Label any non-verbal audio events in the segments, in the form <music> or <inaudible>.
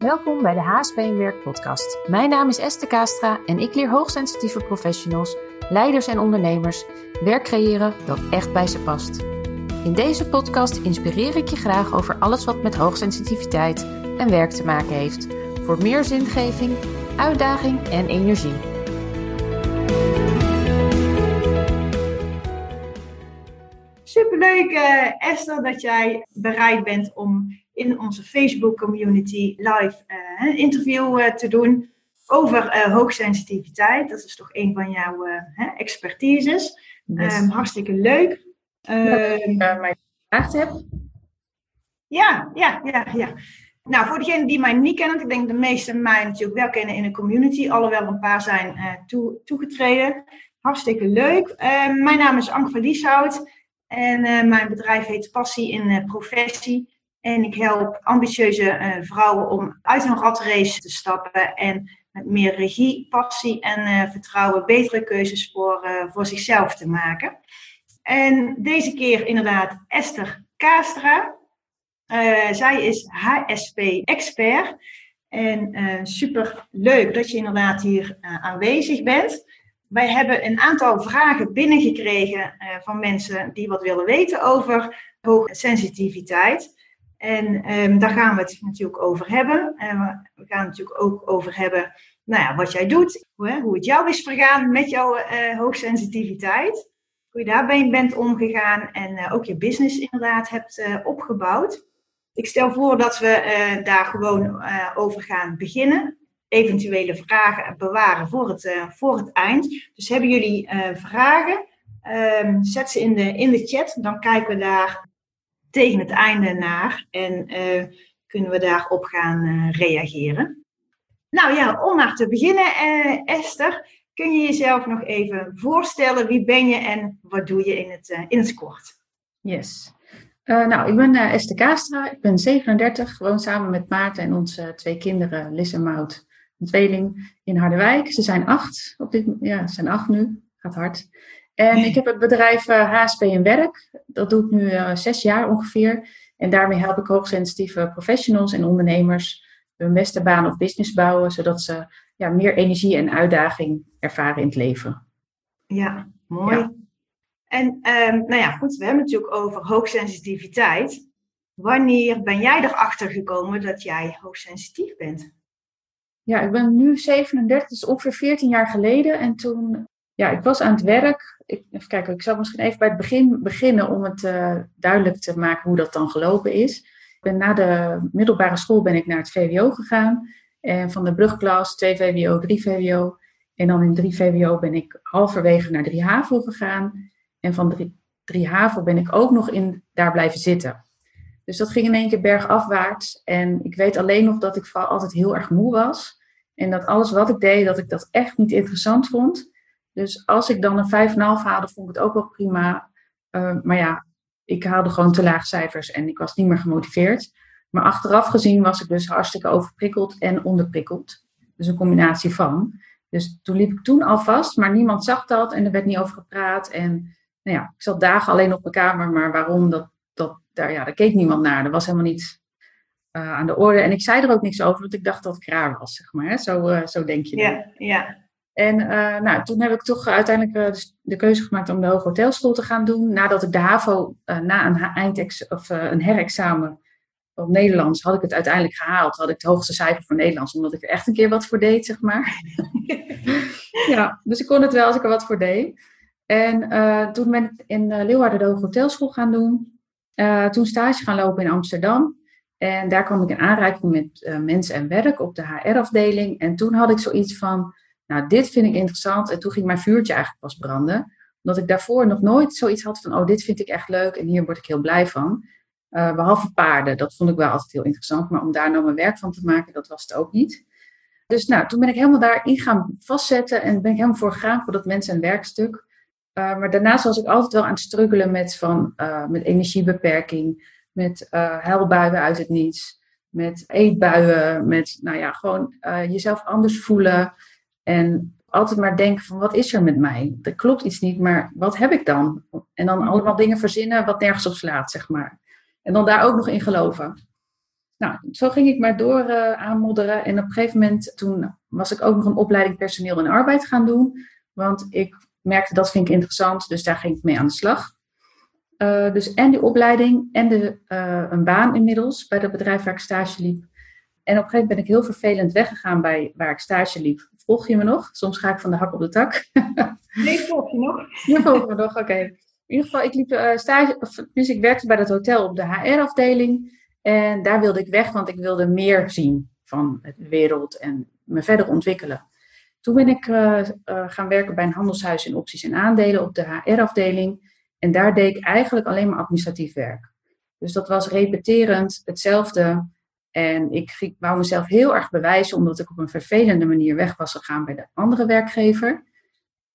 Welkom bij de HSP Werk podcast. Mijn naam is Esther Kastra en ik leer hoogsensitieve professionals, leiders en ondernemers werk creëren dat echt bij ze past. In deze podcast inspireer ik je graag over alles wat met hoogsensitiviteit en werk te maken heeft. Voor meer zingeving, uitdaging en energie. Superleuk uh, Esther dat jij bereid bent om in onze Facebook community live uh, een interview uh, te doen over hoogsensitiviteit. Dat is toch een van jouw expertises. Yes. Um, hartstikke leuk. Dat ik mij gevraagd heb. Ja, ja, ja, ja. Nou, voor degenen die mij niet kennen, ik denk de meesten mij natuurlijk wel kennen in de community, alhoewel een paar zijn toe, toegetreden. Hartstikke leuk. Uh, mijn naam is Anke van Lieshout en uh, mijn bedrijf heet Passie in uh, Professie. En ik help ambitieuze vrouwen om uit hun ratrace te stappen en met meer regie, passie en vertrouwen betere keuzes voor, voor zichzelf te maken. En deze keer inderdaad Esther Kaastra. Zij is HSP-expert. En super leuk dat je inderdaad hier aanwezig bent. Wij hebben een aantal vragen binnengekregen van mensen die wat willen weten over hoogsensitiviteit. En um, daar gaan we het natuurlijk over hebben. En we gaan het natuurlijk ook over hebben nou ja, wat jij doet, hoe, hoe het jou is vergaan met jouw hoogsensitiviteit. Hoe je daarbij bent omgegaan en ook je business inderdaad hebt opgebouwd. Ik stel voor dat we uh, daar gewoon uh, over gaan beginnen. Eventuele vragen bewaren voor het, uh, voor het eind. Dus hebben jullie vragen? Ehm, zet ze in de, in de chat. Dan kijken we daar tegen het einde naar. En kunnen we daarop gaan reageren. Nou ja, om maar te beginnen, Esther. Kun je jezelf nog even voorstellen? Wie ben je en wat doe je in het, in het kort? Yes. Nou, ik ben Esther Kastra, ik ben 37, woon samen met Maarten en onze twee kinderen, Liz en Maud, een tweeling, in Harderwijk. Ze zijn acht, op dit, ja, ze zijn acht nu, gaat hard. En ik heb het bedrijf uh, eh, HSP en Werk, dat doe ik nu zes jaar ongeveer. En daarmee help ik hoogsensitieve professionals en ondernemers hun beste baan of business bouwen, zodat ze ja, meer energie en uitdaging ervaren in het leven. Ja, mooi. Ja. En um, nou ja, goed, we hebben het natuurlijk over hoogsensitiviteit. Wanneer ben jij erachter gekomen dat jij hoogsensitief bent? Ja, ik ben nu 37, dus ongeveer 14 jaar geleden. En toen, ja, ik was aan het werk. Ik, even ik zal misschien even bij het begin beginnen om het uh, duidelijk te maken hoe dat dan gelopen is. Ik ben na de middelbare school ben ik naar het VWO gegaan. En van de brugklas 2 VWO, 3 VWO. En dan in 3 VWO ben ik halverwege naar 3 HAVO gegaan. En van drie, drie haven ben ik ook nog in daar blijven zitten. Dus dat ging in één keer bergafwaarts. En ik weet alleen nog dat ik vooral altijd heel erg moe was. En dat alles wat ik deed, dat ik dat echt niet interessant vond. Dus als ik dan een 5,5 haalde, vond ik het ook wel prima. Uh, maar ja, ik haalde gewoon te laag cijfers en ik was niet meer gemotiveerd. Maar achteraf gezien was ik dus hartstikke overprikkeld en onderprikkeld. Dus een combinatie van. Dus toen liep ik toen al vast, maar niemand zag dat en er werd niet over gepraat. En nou ja, ik zat dagen alleen op mijn kamer, maar waarom, dat, dat, daar, ja, daar keek niemand naar. Er was helemaal niet uh, aan de orde. En ik zei er ook niks over, want ik dacht dat het raar was, zeg maar. Zo, uh, zo denk je dan. Ja, ja. En uh, nou, toen heb ik toch uiteindelijk de, de, keuze gemaakt om de Hoge Hotelschool te gaan doen. Nadat ik de HAVO na een, eindex, of, een herexamen op Nederlands had ik het uiteindelijk gehaald. Had ik het hoogste cijfer voor Nederlands, omdat ik er echt een keer wat voor deed, zeg maar. <laughs> ja, dus ik kon het wel als ik er wat voor deed. En toen ben ik in Leeuwarden de Hoge Hotelschool gaan doen. Toen stage gaan lopen in Amsterdam. En daar kwam ik in aanraking met mensen en werk op de HR-afdeling. En toen had ik zoiets van, nou, dit vind ik interessant. En toen ging mijn vuurtje eigenlijk pas branden. Omdat ik daarvoor nog nooit zoiets had van, oh, dit vind ik echt leuk en hier word ik heel blij van. behalve paarden, dat vond ik wel altijd heel interessant. Maar om daar nou mijn werk van te maken, dat was het ook niet. Dus nou, toen ben ik helemaal daarin gaan vastzetten en ben ik helemaal voor gegaan voor dat mensen- en werkstuk. Uh, maar daarnaast was ik altijd wel aan het struggelen met, van, uh, met energiebeperking, met huilbuien uit het niets, met eetbuien, met nou ja, gewoon jezelf anders voelen. En altijd maar denken van wat is er met mij? Er klopt iets niet, maar wat heb ik dan? En dan allemaal dingen verzinnen wat nergens op slaat, zeg maar. En dan daar ook nog in geloven. Nou, zo ging ik maar door uh, aanmodderen. En op een gegeven moment, toen was ik ook nog een opleiding personeel en arbeid gaan doen. Want ik merkte dat vind ik interessant, dus daar ging ik mee aan de slag. Uh, dus en die opleiding en de, uh, een baan inmiddels bij het bedrijf waar ik stage liep. En op een gegeven moment ben ik heel vervelend weggegaan bij waar ik stage liep. Volg je me nog? Soms ga ik van de hak op de tak. <laughs> nee, volg je nog? Je volgt me nog, oké. In ieder geval, ik liep uh, stage, of, dus ik werkte bij dat hotel op de HR-afdeling. En daar wilde ik weg, want ik wilde meer zien van de wereld en me verder ontwikkelen. Toen ben ik uh, uh, gaan werken bij een handelshuis in opties en aandelen op de HR-afdeling. En daar deed ik eigenlijk alleen maar administratief werk. Dus dat was repeterend hetzelfde. En ik, wou mezelf heel erg bewijzen, omdat ik op een vervelende manier weg was gegaan bij de andere werkgever.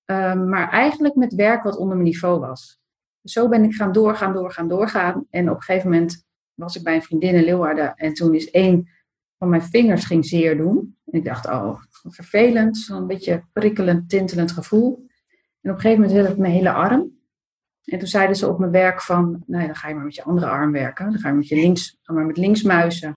Um, maar eigenlijk met werk wat onder mijn niveau was. Zo ben ik gaan doorgaan, doorgaan, doorgaan. En op een gegeven moment was ik bij een vriendin in Leeuwarden. En toen is één van mijn vingers ging zeer doen. En ik dacht, oh, vervelend. Zo'n beetje prikkelend, tintelend gevoel. En op een gegeven moment had ik mijn hele arm. En toen zeiden ze op mijn werk van, nou dan ga je maar met je andere arm werken. Dan ga je met je links, maar met linksmuizen.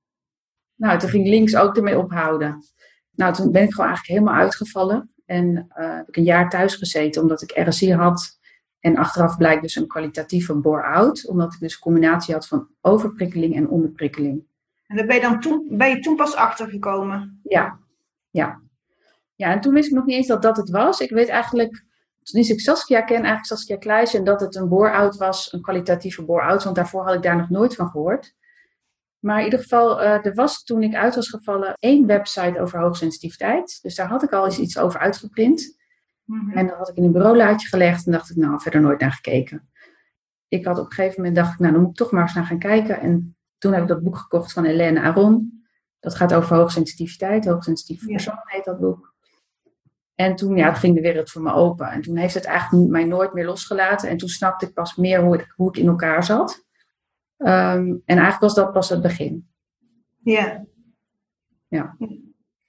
Nou, toen ging links ook ermee ophouden. Nou, toen ben ik gewoon eigenlijk helemaal uitgevallen. En uh, heb ik een jaar thuis gezeten omdat ik RSI had. En achteraf blijkt dus een kwalitatieve bore-out. Omdat ik dus een combinatie had van overprikkeling en onderprikkeling. En daar ben je dan toen, ben je toen pas achtergekomen? Ja, ja. Ja, en toen wist ik nog niet eens dat dat het was. Ik weet eigenlijk, toen ik Saskia ken, eigenlijk Saskia Kleijs, dat het een bore-out was, een kwalitatieve bore-out. Want daarvoor had ik daar nog nooit van gehoord. Maar in ieder geval, uh, er was toen ik uit was gevallen één website over hoogsensitiviteit. Dus daar had ik al eens iets over uitgeprint. Mm-hmm. En dat had ik in een bureaulaadje gelegd en dacht ik, nou, verder nooit naar gekeken. Ik had op een gegeven moment dacht ik, nou, dan moet ik toch maar eens naar gaan kijken. En toen heb ik dat boek gekocht van Helene Aron. Dat gaat over hoogsensitiviteit, hoogsensitieve ja. persoon heet dat boek. En toen ja, ging de wereld voor me open. En toen heeft het eigenlijk mij nooit meer losgelaten. En toen snapte ik pas meer hoe ik, hoe ik in elkaar zat. Um, en eigenlijk was dat pas het begin. Ja. Ja.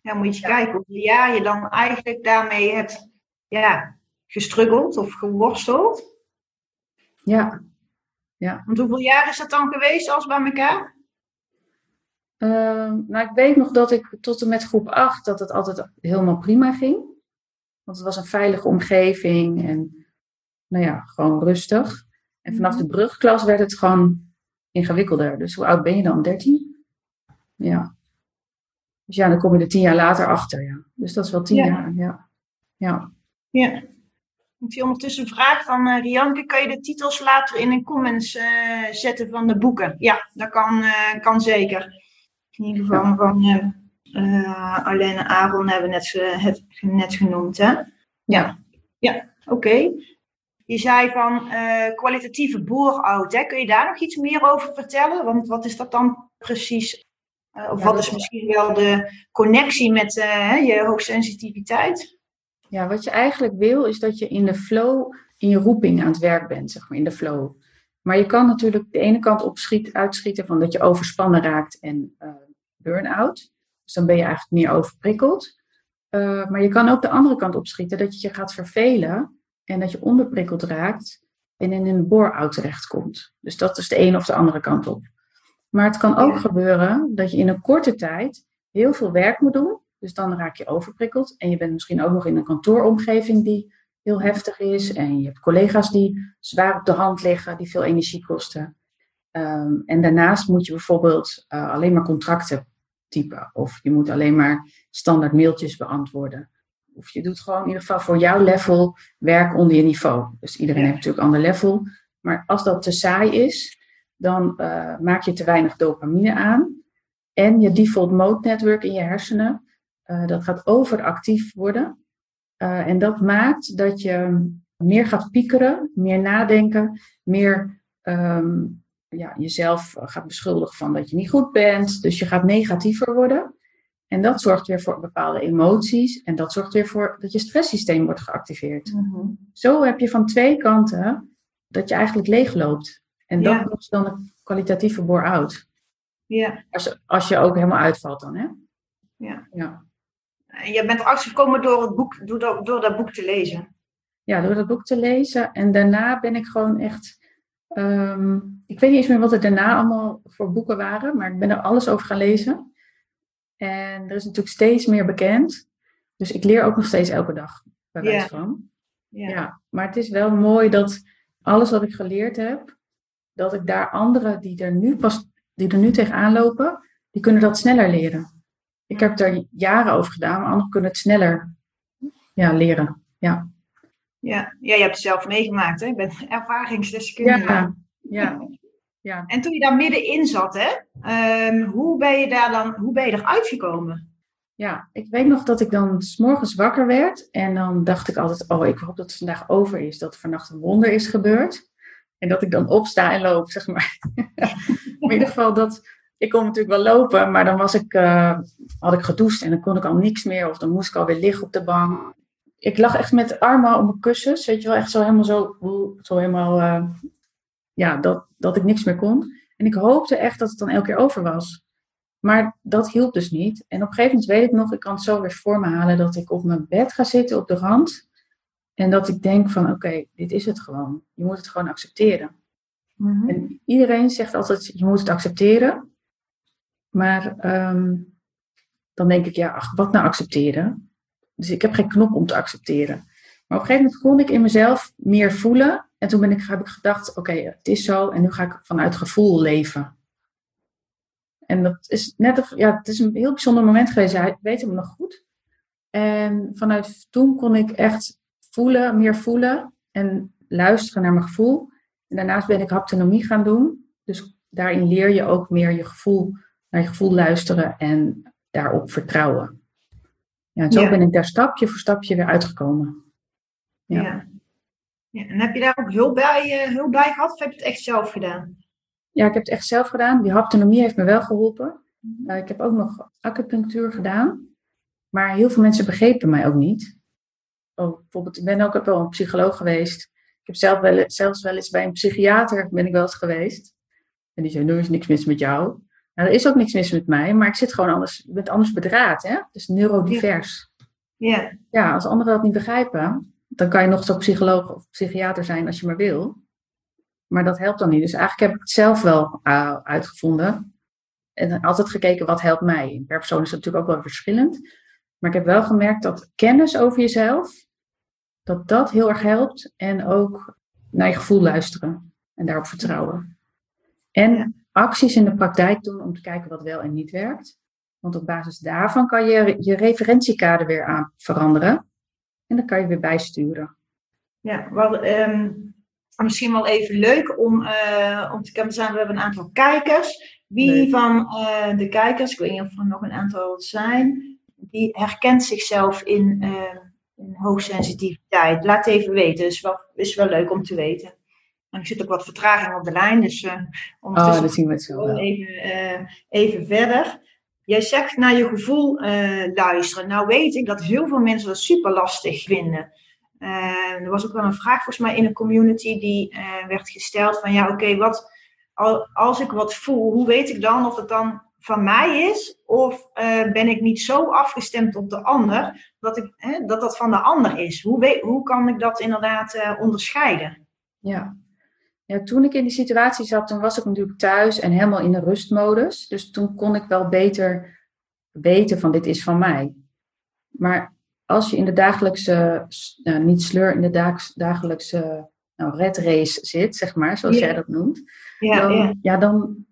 Ja, moet je kijken hoeveel jaar je dan eigenlijk daarmee hebt ja, gestruggeld of geworsteld. Ja. ja. Want hoeveel jaar is dat dan geweest als bij elkaar? Uh, nou, ik weet nog dat ik tot en met groep 8 dat het altijd helemaal prima ging. Want het was een veilige omgeving en nou ja, gewoon rustig. En vanaf de brugklas werd het gewoon ingewikkelder. Dus hoe oud ben je dan? 13? Ja. Dus ja, dan kom je er tien jaar later achter. Ja. Dus dat is wel tien Ja. jaar. Ja. Ja. Ja. Ik zie ondertussen een vraag van eh Rianke. Kan je de titels later in de comments eh, zetten van de boeken? Ja, dat kan, eh, kan zeker. In ieder geval van eh eh, Arlene Aaron hebben we net, het, net genoemd, hè? Ja. Ja, oké. Je zei van eh, kwalitatieve bore-out, hè? Kun je daar nog iets meer over vertellen? Want wat is dat dan precies? Eh, of Ja, wat is misschien wel de connectie met hè, je hoogsensitiviteit? ja, wat je eigenlijk wil is dat je in de flow, in je roeping aan het werk bent, zeg maar, in de flow. Maar je kan natuurlijk de ene kant op schiet, uitschieten van dat je overspannen raakt en burn-out. Dus dan ben je eigenlijk meer overprikkeld. Maar je kan ook de andere kant opschieten, dat je je gaat vervelen en dat je onderprikkeld raakt en in een bore-out terechtkomt. Dus dat is de ene of de andere kant op. Maar het kan ook Ja. gebeuren dat je in een korte tijd heel veel werk moet doen. Dus dan raak je overprikkeld. En je bent misschien ook nog in een kantooromgeving die heel heftig is. En je hebt collega's die zwaar op de hand liggen, die veel energie kosten. Ehm, en daarnaast moet je bijvoorbeeld eh, alleen maar contracten typen. Of je moet alleen maar standaard mailtjes beantwoorden. Of je doet gewoon in ieder geval voor jouw level werk onder je niveau. Dus iedereen Ja. heeft natuurlijk een ander level. Maar als dat te saai is, dan eh, maak je te weinig dopamine aan. En je default mode network in je hersenen, eh, dat gaat overactief worden. Eh, en dat maakt dat je meer gaat piekeren, meer nadenken, meer ehm, ja, jezelf gaat beschuldigen van dat je niet goed bent. Dus je gaat negatiever worden. En dat zorgt weer voor bepaalde emoties. En dat zorgt weer voor dat je stresssysteem wordt geactiveerd. Zo heb je van twee kanten dat je eigenlijk leegloopt. En dat Ja. dan een kwalitatieve bore-out. Ja. Als, als je ook helemaal uitvalt dan, hè? Ja. Ja. En je bent erachter gekomen door, het boek, door, dat, door dat boek te lezen. ja, door dat boek te lezen. En daarna ben ik gewoon echt Ehm, ik weet niet eens meer wat er daarna allemaal voor boeken waren, maar ik ben er alles over gaan lezen. En er is natuurlijk steeds meer bekend. Dus ik leer ook nog steeds elke dag bij wijze van. Ja. ja. maar het is wel mooi dat alles wat ik geleerd heb, dat ik daar anderen die er nu pas, die er nu tegenaan lopen, die kunnen dat sneller leren. Ik heb daar jaren over gedaan, maar anderen kunnen het sneller ja, leren. Ja. Ja. ja, je hebt het zelf meegemaakt, hè? Je bent ervaringsdeskundige. Ja, ja, <laughs> ja. En toen je daar middenin zat, hè? Um, hoe ben je daar dan, hoe ben je eruit gekomen? Ja, ik weet nog dat ik dan s morgens wakker werd en dan dacht ik altijd, oh, ik hoop dat het vandaag over is, dat er vannacht een wonder is gebeurd. En dat ik dan opsta en loop, zeg maar. <laughs> in ieder geval dat, ik kon natuurlijk wel lopen, maar dan was ik, uh, had ik gedoucht en dan kon ik al niks meer. Of dan moest ik alweer liggen op de bank. Ik lag echt met de armen op mijn kussens, weet je wel, echt zo helemaal zo, zo helemaal, uh, ja, dat, dat ik niks meer kon. En ik hoopte echt dat het dan elke keer over was. Maar dat hielp dus niet. En op een gegeven moment weet ik nog, ik kan het zo weer voor me halen, dat ik op mijn bed ga zitten op de rand. En dat ik denk van, oké, dit is het gewoon. Je moet het gewoon accepteren. Mm En iedereen zegt altijd, je moet het accepteren. Maar ehm, dan denk ik, ja, ach, wat nou accepteren? Dus ik heb geen knop om te accepteren. Maar op een gegeven moment kon ik in mezelf meer voelen. En toen ben ik, heb ik gedacht, oké, het is zo. En nu ga ik vanuit gevoel leven. En dat is net, ja, het is een heel bijzonder moment geweest. Hij weet hem nog goed. En vanuit toen kon ik echt voelen, meer voelen en luisteren naar mijn gevoel. En daarnaast ben ik haptonomie gaan doen. Dus daarin leer je ook meer je gevoel, naar je gevoel luisteren en daarop vertrouwen. Ja, zo ben ik daar stapje voor stapje weer uitgekomen. Ja. ja. Ja. En heb je daar ook hulp bij, uh, hulp bij gehad of heb je het echt zelf gedaan? Ja, ik heb het echt zelf gedaan. Die haptonomie heeft me wel geholpen. Uh, ik heb ook nog acupunctuur gedaan. Maar heel veel mensen begrepen mij ook niet. Oh, bijvoorbeeld, ik ben ook wel een psycholoog geweest. Ik heb zelf wel, zelfs wel eens bij een psychiater ben ik wel eens geweest. En die zei, er is niks mis met jou. Nou, er is ook niks mis met mij, maar ik zit gewoon anders, ik ben anders bedraad, hè? Dus neurodivers. Ja. Ja, als anderen dat niet begrijpen, dan kan je nog zo psycholoog of psychiater zijn als je maar wil. Maar dat helpt dan niet. Dus eigenlijk heb ik het zelf wel uh, uitgevonden. En altijd gekeken wat helpt mij. Per persoon is het natuurlijk ook wel verschillend. Maar ik heb wel gemerkt dat kennis over jezelf, dat dat heel erg helpt. En ook naar je gevoel luisteren en daarop vertrouwen. En acties in de praktijk doen om te kijken wat wel en niet werkt. Want op basis daarvan kan je je referentiekader weer aan veranderen. En dan kan je weer bijsturen. Ja, wel, um, misschien wel even leuk om, uh, om te kunnen zeggen. We hebben een aantal kijkers. Wie van uh, de kijkers, ik weet niet of er nog een aantal zijn, die herkent zichzelf in, uh, in hoogsensitiviteit. Laat even weten, is wel, is wel leuk om te weten. En ik zit ook wat vertraging op de lijn, dus uh, oh, dat zien we het zo wel. Even, even verder. Jij zegt naar je gevoel luisteren. Nou weet ik dat heel veel mensen dat super lastig vinden. Uh, er was ook wel een vraag volgens mij in de community die uh, werd gesteld van ja oké, wat als ik wat voel, hoe weet ik dan of het dan van mij is of ben ik niet zo afgestemd op de ander dat ik, dat, dat van de ander is? Hoe, hoe kan ik dat inderdaad onderscheiden? Ja. Ja, toen ik in die situatie zat, toen was ik natuurlijk thuis en helemaal in de rustmodus. Dus toen kon ik wel beter weten van dit is van mij. Maar als je in de dagelijkse, nou, niet sleur, in de dagelijkse nou, red race zit, zeg maar, zoals jij dat noemt, ja, dan, ja. ja, dan,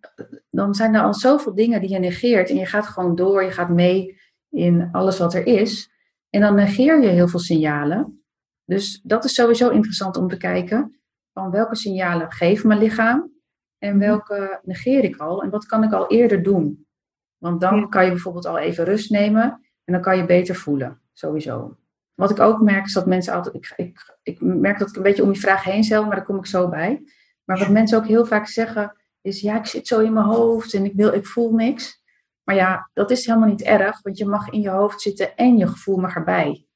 dan zijn er al zoveel dingen die je negeert en je gaat gewoon door, je gaat mee in alles wat er is. En dan negeer je heel veel signalen. Dus dat is sowieso interessant om te kijken van welke signalen geeft mijn lichaam en mhm. welke negeer ik al en wat kan ik al eerder doen. Want dan kan je bijvoorbeeld al even rust nemen en dan kan je beter voelen sowieso. Wat ik ook merk is dat mensen altijd. Ik, ik, ik merk dat ik een beetje om die vraag heen zelf, maar daar kom ik zo bij. Maar wat mensen ook heel vaak zeggen is: ja, ik zit zo in mijn hoofd en ik, wil, ik voel niks. Maar ja, dat is helemaal niet erg, want je mag in je hoofd zitten en je gevoel mag erbij.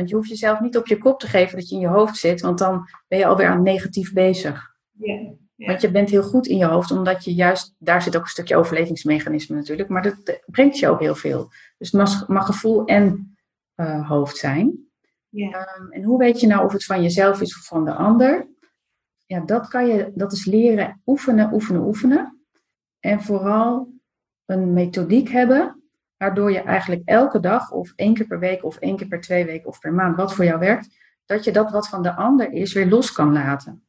Want je hoeft jezelf niet op je kop te geven dat je in je hoofd zit, want dan ben je alweer aan negatief bezig. Ja, Want je bent heel goed in je hoofd, omdat je juist, daar zit ook een stukje overlevingsmechanisme natuurlijk, maar dat brengt je ook heel veel. Dus het mag, mag gevoel en uh, hoofd zijn. Um, en hoe weet je nou of het van jezelf is of van de ander? ja, dat kan je, dat is leren oefenen, oefenen, oefenen. En vooral een methodiek hebben, waardoor je eigenlijk elke dag of één keer per week of één keer per twee weken of per maand, wat voor jou werkt, dat je dat wat van de ander is weer los kan laten.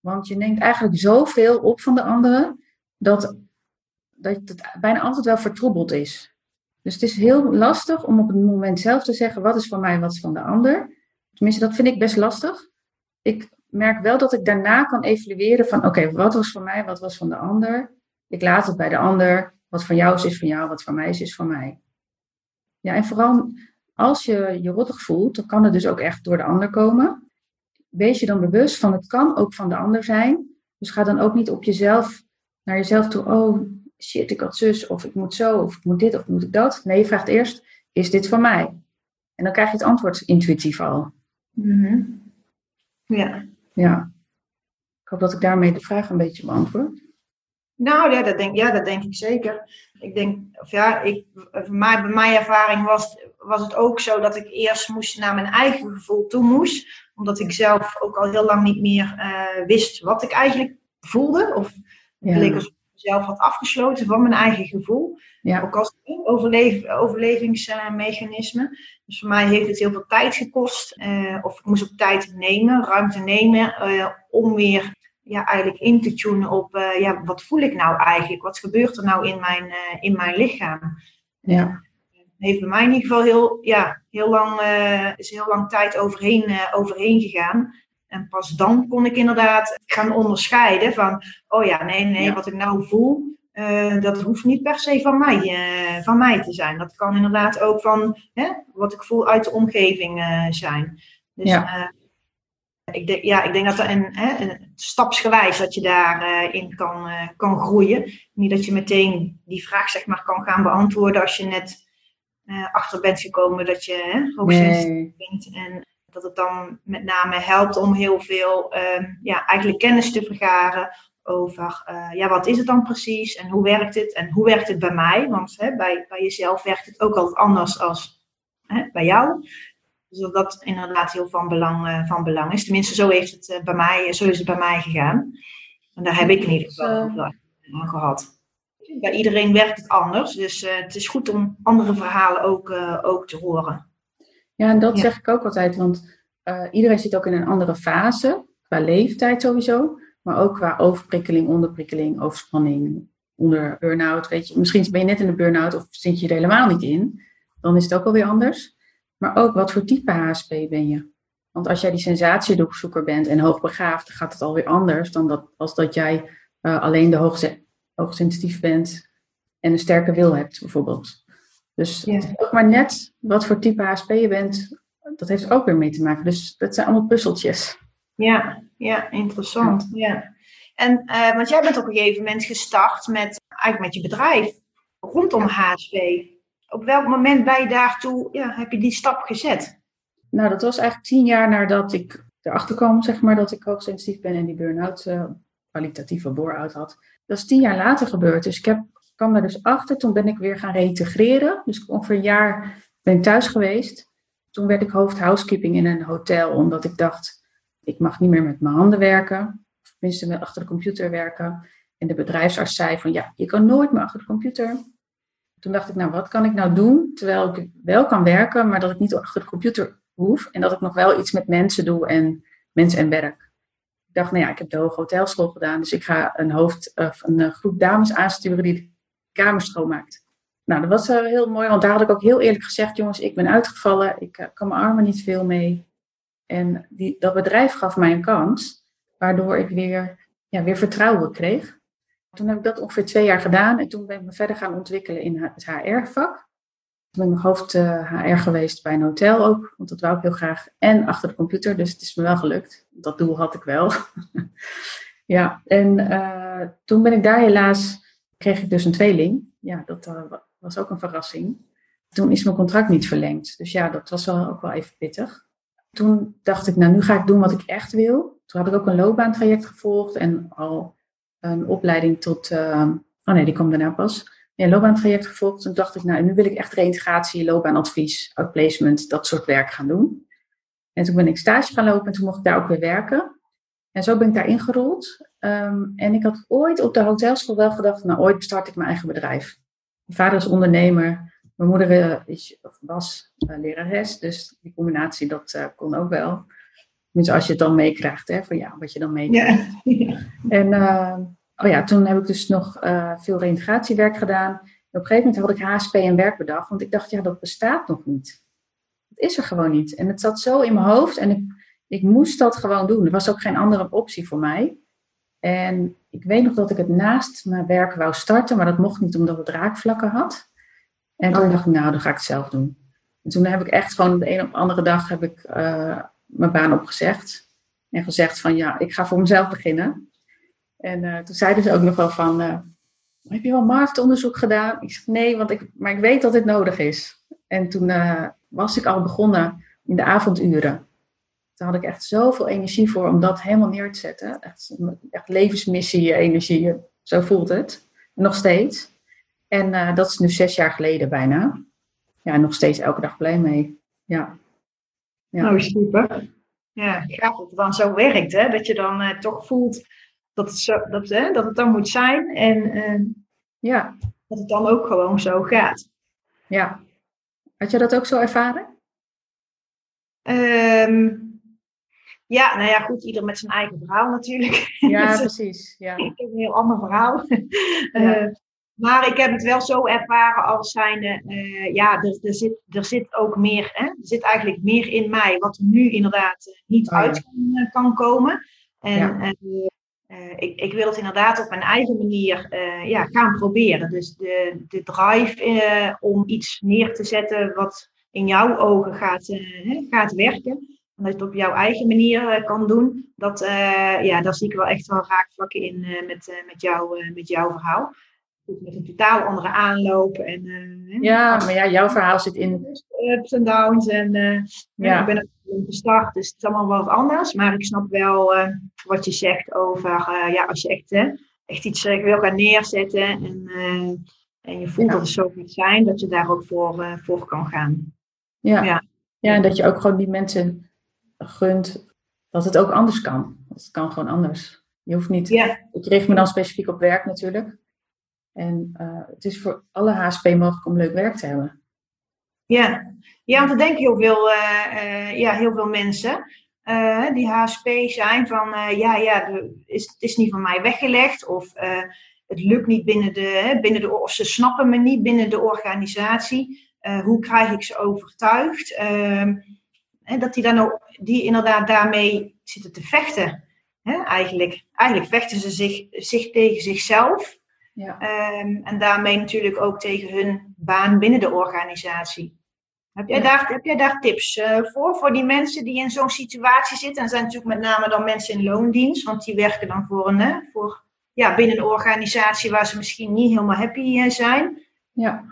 Want je neemt eigenlijk zoveel op van de anderen, dat, dat het bijna altijd wel vertroebeld is. Dus het is heel lastig om op het moment zelf te zeggen, wat is van mij, wat is van de ander. Tenminste, dat vind ik best lastig. Ik merk wel dat ik daarna kan evalueren van, oké, wat was van mij, wat was van de ander. Ik laat het bij de ander. Wat van jou is, is van jou. Wat van mij is, is van mij. Ja, en vooral als je je rottig voelt, dan kan het dus ook echt door de ander komen. Wees je dan bewust van, het kan ook van de ander zijn. Dus ga dan ook niet op jezelf, naar jezelf toe, oh shit, ik had zus, of ik moet zo, of ik moet dit, of moet ik dat. Nee, je vraagt eerst, is dit van mij? En dan krijg je het antwoord intuïtief al. Mhm. Ja. Ja. Ik hoop dat ik daarmee de vraag een beetje beantwoord. Nou ja, dat denk, ja, dat denk ik zeker. Ik denk, of ja, ik, mij, bij mijn ervaring was, was het ook zo dat ik eerst moest naar mijn eigen gevoel toe moest. Omdat ik zelf ook al heel lang niet meer uh, wist wat ik eigenlijk voelde. Of ja. bleek alsof ik mezelf had afgesloten van mijn eigen gevoel. Ja. Ook als overleef, overlevingsmechanisme. Dus voor mij heeft het heel veel tijd gekost. Uh, of ik moest ook tijd nemen, ruimte nemen, uh, om weer ja, eigenlijk in te tunen op uh, ja, wat voel ik nou eigenlijk? Wat gebeurt er nou in mijn, uh, in mijn lichaam? Ja. Heeft bij mij in ieder geval heel, ja, heel, lang, uh, is heel lang tijd overheen, overheen gegaan. En pas dan kon ik inderdaad gaan onderscheiden van, oh ja, nee, nee, ja. wat ik nou voel, dat hoeft niet per se van mij, van mij te zijn. Dat kan inderdaad ook van hè, wat ik voel uit de omgeving zijn. Dus ja ik denk, ja, ik denk dat er een, hè, een stapsgewijs dat je daarin uh, kan, uh, kan groeien. Niet dat je meteen die vraag zeg maar, kan gaan beantwoorden als je net uh, achter bent gekomen dat je hoogsensitief nee. bent. En dat het dan met name helpt om heel veel ja, eigenlijk kennis te vergaren over ja, wat is het dan precies en hoe werkt het en hoe werkt het bij mij. Want hè, bij, bij jezelf werkt het ook altijd anders als hè, bij jou. Dus dat dat inderdaad heel van belang, uh, van belang is. Tenminste, zo, heeft het, uh, bij mij, zo is het bij mij gegaan. En daar heb ik in ieder geval uh, aan gehad. Bij iedereen werkt het anders. Dus het is goed om andere verhalen ook, ook te horen. Ja, en dat ja. zeg ik ook altijd. Want iedereen zit ook in een andere fase. Qua leeftijd sowieso. Maar ook qua overprikkeling, onderprikkeling, overspanning, onder burn-out. Weet je, misschien ben je net in de burn-out of zit je er helemaal niet in. Dan is het ook alweer anders. Maar ook wat voor type HSP ben je? Want als jij die sensatiedoekzoeker bent en hoogbegaafd, dan gaat het alweer anders dan dat, als dat jij uh, alleen de hoogse, hoogsensitief bent en een sterke wil hebt, bijvoorbeeld. Dus ja. ook maar net wat voor type HSP je bent, dat heeft ook weer mee te maken. Dus dat zijn allemaal puzzeltjes. Ja, ja interessant. Ja. ja. En, uh, want jij bent op een gegeven moment gestart met, eigenlijk met je bedrijf rondom HSP op welk moment ben je daartoe, ja, heb je die stap gezet? Nou, dat was eigenlijk tien jaar nadat ik erachter kwam, zeg maar, dat ik hoogsensitief ben en die burn-out, uh, kwalitatieve bore-out had. Dat is tien jaar later gebeurd. Dus ik heb, kwam daar dus achter. Toen ben ik weer gaan reintegreren. Dus ongeveer een jaar ben ik thuis geweest. Toen werd ik hoofd housekeeping in een hotel, omdat ik dacht, ik mag niet meer met mijn handen werken. Of tenminste achter de computer werken. En de bedrijfsarts zei van, ja, je kan nooit meer achter de computer toen dacht ik, nou, wat kan ik nou doen terwijl ik wel kan werken, maar dat ik niet achter de computer hoef en dat ik nog wel iets met mensen doe en mensen en werk. Ik dacht, nou ja, ik heb de hoge hotelschool gedaan, dus ik ga een, hoofd, of een eh, groep dames aansturen die de kamers schoonmaakt. Nou, dat was uh, heel mooi, want daar had ik ook heel eerlijk gezegd, jongens, ik ben uitgevallen, ik uh, kan mijn armen niet veel mee. En die, dat bedrijf gaf mij een kans, waardoor ik weer, ja, weer vertrouwen kreeg. Toen heb ik dat ongeveer twee jaar gedaan en toen ben ik me verder gaan ontwikkelen in het HR-vak. Toen ben ik nog hoofd HR eh, geweest bij een hotel ook, want dat wou ik heel graag. En achter de computer, dus het is me wel gelukt. Dat doel had ik wel. <laughs> ja, en uh, toen ben ik daar helaas, kreeg ik dus een tweeling. Ja, dat uh, was ook een verrassing. Toen is mijn contract niet verlengd. Dus ja, dat was wel ook wel even pittig. Toen dacht ik, nou nu ga ik doen wat ik echt wil. Toen had ik ook een loopbaantraject gevolgd en al een opleiding tot, uh, oh nee, die kwam daarna pas. Een loopbaantraject gevolgd. Toen dacht ik, nou, nu wil ik echt reïntegratie, loopbaanadvies, outplacement, dat soort werk gaan doen. En toen ben ik stage gaan lopen en toen mocht ik daar ook weer werken. En zo ben ik daar ingerold. Ehm, en ik had ooit op de hotelschool wel gedacht, nou ooit start ik mijn eigen bedrijf. Mijn vader is ondernemer, mijn moeder eh, is, was uh, lerares, dus die combinatie dat kon ook wel. Dus als je het dan meekrijgt, hè, van ja, wat je dan meekrijgt. Ja. En oh ja, toen heb ik dus nog veel reintegratiewerk gedaan. op een gegeven moment had ik HSP en werk bedacht, want ik dacht, ja, dat bestaat nog niet. Dat is er gewoon niet. En het zat zo in mijn hoofd en ik, ik moest dat gewoon doen. Er was ook geen andere optie voor mij. En ik weet nog dat ik het naast mijn werk wou starten, maar dat mocht niet omdat het raakvlakken had. En toen dacht ik, nou, dan ga ik het zelf doen. En toen heb ik echt gewoon de een op de andere dag heb ik uh, mijn baan opgezegd. En gezegd van, ja, ik ga voor mezelf beginnen. En uh, toen zeiden ze ook nog wel van, uh, heb je wel marktonderzoek gedaan? Ik zeg, nee, want ik, maar ik weet dat dit nodig is. En toen was ik al begonnen in de avonduren. Daar had ik echt zoveel energie voor om dat helemaal neer te zetten. Echt, echt levensmissie, energie, zo voelt het. Nog steeds. En dat is nu zes jaar geleden bijna. Ja, nog steeds elke dag blij mee. Ja. Ja. Nou, super. Ja, graag dat het dan zo werkt, hè? Dat je dan uh, toch voelt dat het, zo, dat, hè, dat het dan moet zijn. En uh, ja. dat het dan ook gewoon zo gaat. Ja. Had je dat ook zo ervaren? Um, ja, nou ja, goed, ieder met zijn eigen verhaal natuurlijk. Ja, <laughs> precies. Ja. Ik heb een heel ander verhaal. Ja. Uh, maar ik heb het wel zo ervaren als zijnde, uh, ja, er, er, zit, er zit ook meer, hè? er zit eigenlijk meer in mij, wat er nu inderdaad uh, niet oh, uit kan, kan, komen. En ja. ik, ik wil het inderdaad op mijn eigen manier ja, gaan proberen. Dus de, de drive om iets neer te zetten wat in jouw ogen gaat, gaat werken dat je het op jouw eigen manier kan doen. Dat, ja, daar zie ik wel echt wel raakvlakken in met, met, jou, met jouw verhaal. Met een totaal andere aanloop. En, ja, maar ja, jouw verhaal zit in... Ups en downs. En ja. ik ben er gestart, dus het is allemaal wat anders. Maar ik snap wel wat je zegt over... ja, als je echt, echt iets wil gaan neerzetten... En, en je voelt ja. dat het zo moet zijn... dat je daar ook voor, voor kan gaan. Ja. ja. Ja, en dat je ook gewoon die mensen gunt dat het ook anders kan. Het kan gewoon anders. Je hoeft niet. Ja. Ik richt me dan specifiek op werk natuurlijk. En uh, het is voor alle HSP mogelijk om leuk werk te hebben. Ja, ja want er denken heel veel, uh, uh, ja, heel veel mensen die HSP zijn van ja, ja, is, het is niet van mij weggelegd of het lukt niet binnen de, binnen de, of ze snappen me niet binnen de organisatie. hoe krijg ik ze overtuigd? Ehm, dat die, dan ook, die inderdaad daarmee zitten te vechten. eigenlijk, eigenlijk vechten ze zich, zich tegen zichzelf. Ja. Um, en daarmee natuurlijk ook tegen hun baan binnen de organisatie. Heb jij, daar, heb jij daar tips uh, voor, voor die mensen die in zo'n situatie zitten? En zijn natuurlijk met name dan mensen in loondienst, want die werken dan voor een, hè, voor, ja, binnen een organisatie waar ze misschien niet helemaal happy uh, zijn. Ja.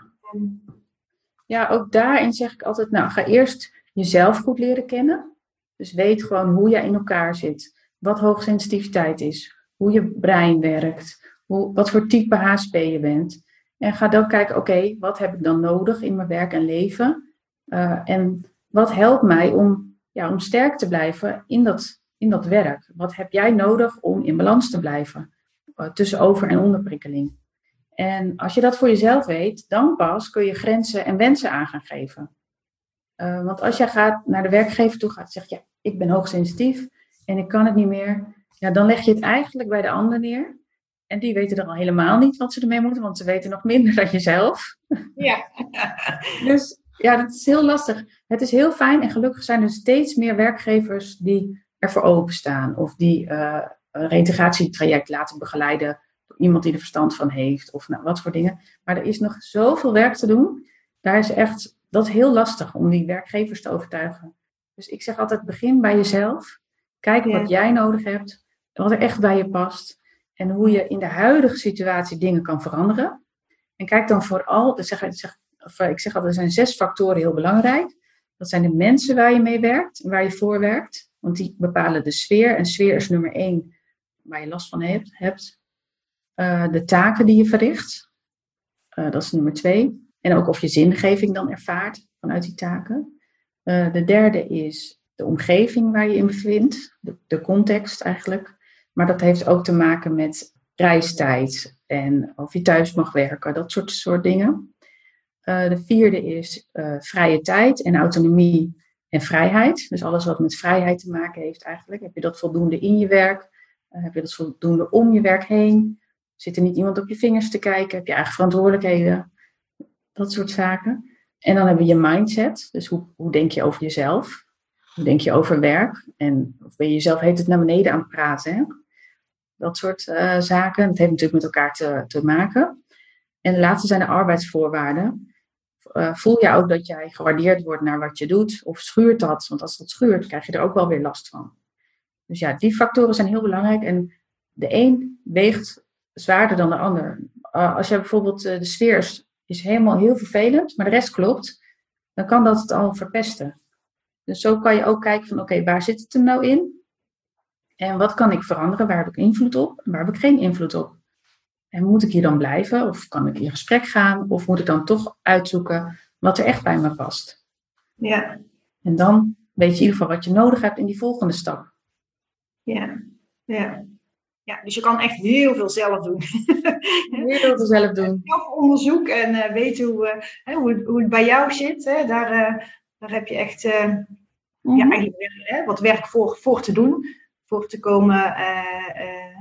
ja, ook daarin zeg ik altijd, nou ga eerst jezelf goed leren kennen. Dus weet gewoon hoe jij in elkaar zit, wat hoogsensitiviteit is, hoe je brein werkt, hoe, wat voor type HSP je bent. En ga dan kijken, oké, wat heb ik dan nodig in mijn werk en leven? Uh, en wat helpt mij om, ja, om sterk te blijven in dat, in dat werk? Wat heb jij nodig om in balans te blijven uh, tussen over- en onderprikkeling? En als je dat voor jezelf weet, dan pas kun je grenzen en wensen aan gaan geven. Uh, want als jij gaat naar de werkgever toe gaat en zegt, ja, ik ben hoogsensitief en ik kan het niet meer, ja, dan leg je het eigenlijk bij de ander neer. En die weten er al helemaal niet wat ze ermee moeten, want ze weten nog minder dan jezelf. Ja. <laughs> dus ja, dat is heel lastig. Het is heel fijn en gelukkig zijn er steeds meer werkgevers die ervoor openstaan of die uh, een reintegratietraject laten begeleiden door iemand die er verstand van heeft of nou, wat voor dingen. Maar er is nog zoveel werk te doen. Daar is echt dat is heel lastig om die werkgevers te overtuigen. Dus ik zeg altijd, begin bij jezelf. Kijk wat jij nodig hebt, wat er echt bij je past. En hoe je in de huidige situatie dingen kan veranderen. En kijk dan vooral, zeg, zeg, ik zeg altijd, er zijn zes factoren heel belangrijk. Dat zijn de mensen waar je mee werkt en waar je voor werkt. Want die bepalen de sfeer. En sfeer is nummer één waar je last van hebt. hebt. Uh, de taken die je verricht. Uh, dat is nummer twee. En ook of je zingeving dan ervaart vanuit die taken. De derde is de omgeving waar je in bevindt, de context eigenlijk. Maar dat heeft ook te maken met reistijd en of je thuis mag werken, dat soort, soort dingen. Uh, de vierde is uh, vrije tijd en autonomie en vrijheid. Dus alles wat met vrijheid te maken heeft eigenlijk. Heb je dat voldoende in je werk? Uh, heb je dat voldoende om je werk heen? Zit er niet iemand op je vingers te kijken? Heb je eigen verantwoordelijkheden? Dat soort zaken. En dan hebben we je mindset. Dus hoe, hoe denk je over jezelf? Hoe denk je over werk? En of ben je jezelf heet het naar beneden aan het praten? Hè? Dat soort uh, zaken. Dat heeft natuurlijk met elkaar te, te maken. En de laatste zijn de arbeidsvoorwaarden. Uh, voel je ook dat jij gewaardeerd wordt naar wat je doet? Of schuurt dat? Want als dat schuurt, krijg je er ook wel weer last van. Dus ja, die factoren zijn heel belangrijk. En de een weegt zwaarder dan de ander. Uh, als je bijvoorbeeld de sfeer is, helemaal heel vervelend, maar de rest klopt, dan kan dat het al verpesten. Dus zo kan je ook kijken van oké, waar zit het er nou in? En wat kan ik veranderen? Waar heb ik invloed op? En waar heb ik geen invloed op? En moet ik hier dan blijven? Of kan ik in gesprek gaan? Of moet ik dan toch uitzoeken wat er echt bij me past? Ja. En dan weet je in ieder geval wat je nodig hebt in die volgende stap. Ja, ja. Ja, dus je kan echt heel veel zelf doen. <laughs> Heel veel zelf doen. <laughs> Zelf onderzoek en uh, weten hoe, uh, hoe, het, hoe het bij jou zit. Hè? Daar, uh, daar heb je echt mm -hmm. ja, eigenlijk, wat werk voor, voor te doen voor te komen,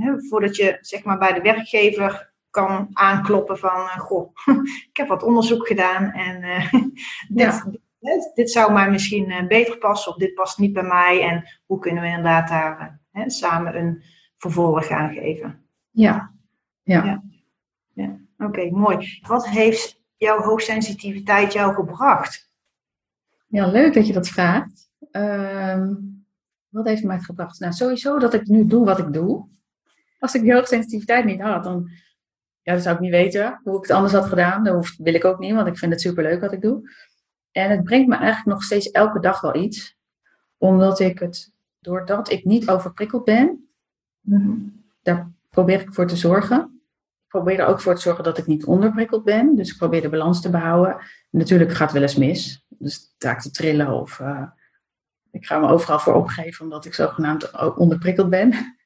uh, voordat je zeg maar bij de werkgever kan aankloppen van, goh, <laughs> ik heb wat onderzoek gedaan en <laughs> dit, dit, dit, zou mij misschien beter passen of dit past niet bij mij en hoe kunnen we inderdaad daar samen een vervolg aan geven. Ja, ja. ja. ja. Oké, okay, mooi. Wat heeft jouw hoogsensitiviteit jou gebracht? Ja, leuk dat je dat vraagt. Uh, wat heeft mij het gebracht? Nou, sowieso dat ik nu doe wat ik doe. Als ik die hoogsensitiviteit niet had, dan, ja, dan zou ik niet weten hoe ik het anders had gedaan. Dat hoef, wil ik ook niet, want ik vind het superleuk wat ik doe. En het brengt me eigenlijk nog steeds elke dag wel iets. Omdat ik het, doordat ik niet overprikkeld ben, mm-hmm. daar probeer ik voor te zorgen. Ik probeer er ook voor te zorgen dat ik niet onderprikkeld ben. Dus ik probeer de balans te behouden. Natuurlijk gaat het wel eens mis. Dus taak te trillen of... Uh, ik ga me overal voor opgeven omdat ik zogenaamd onderprikkeld ben.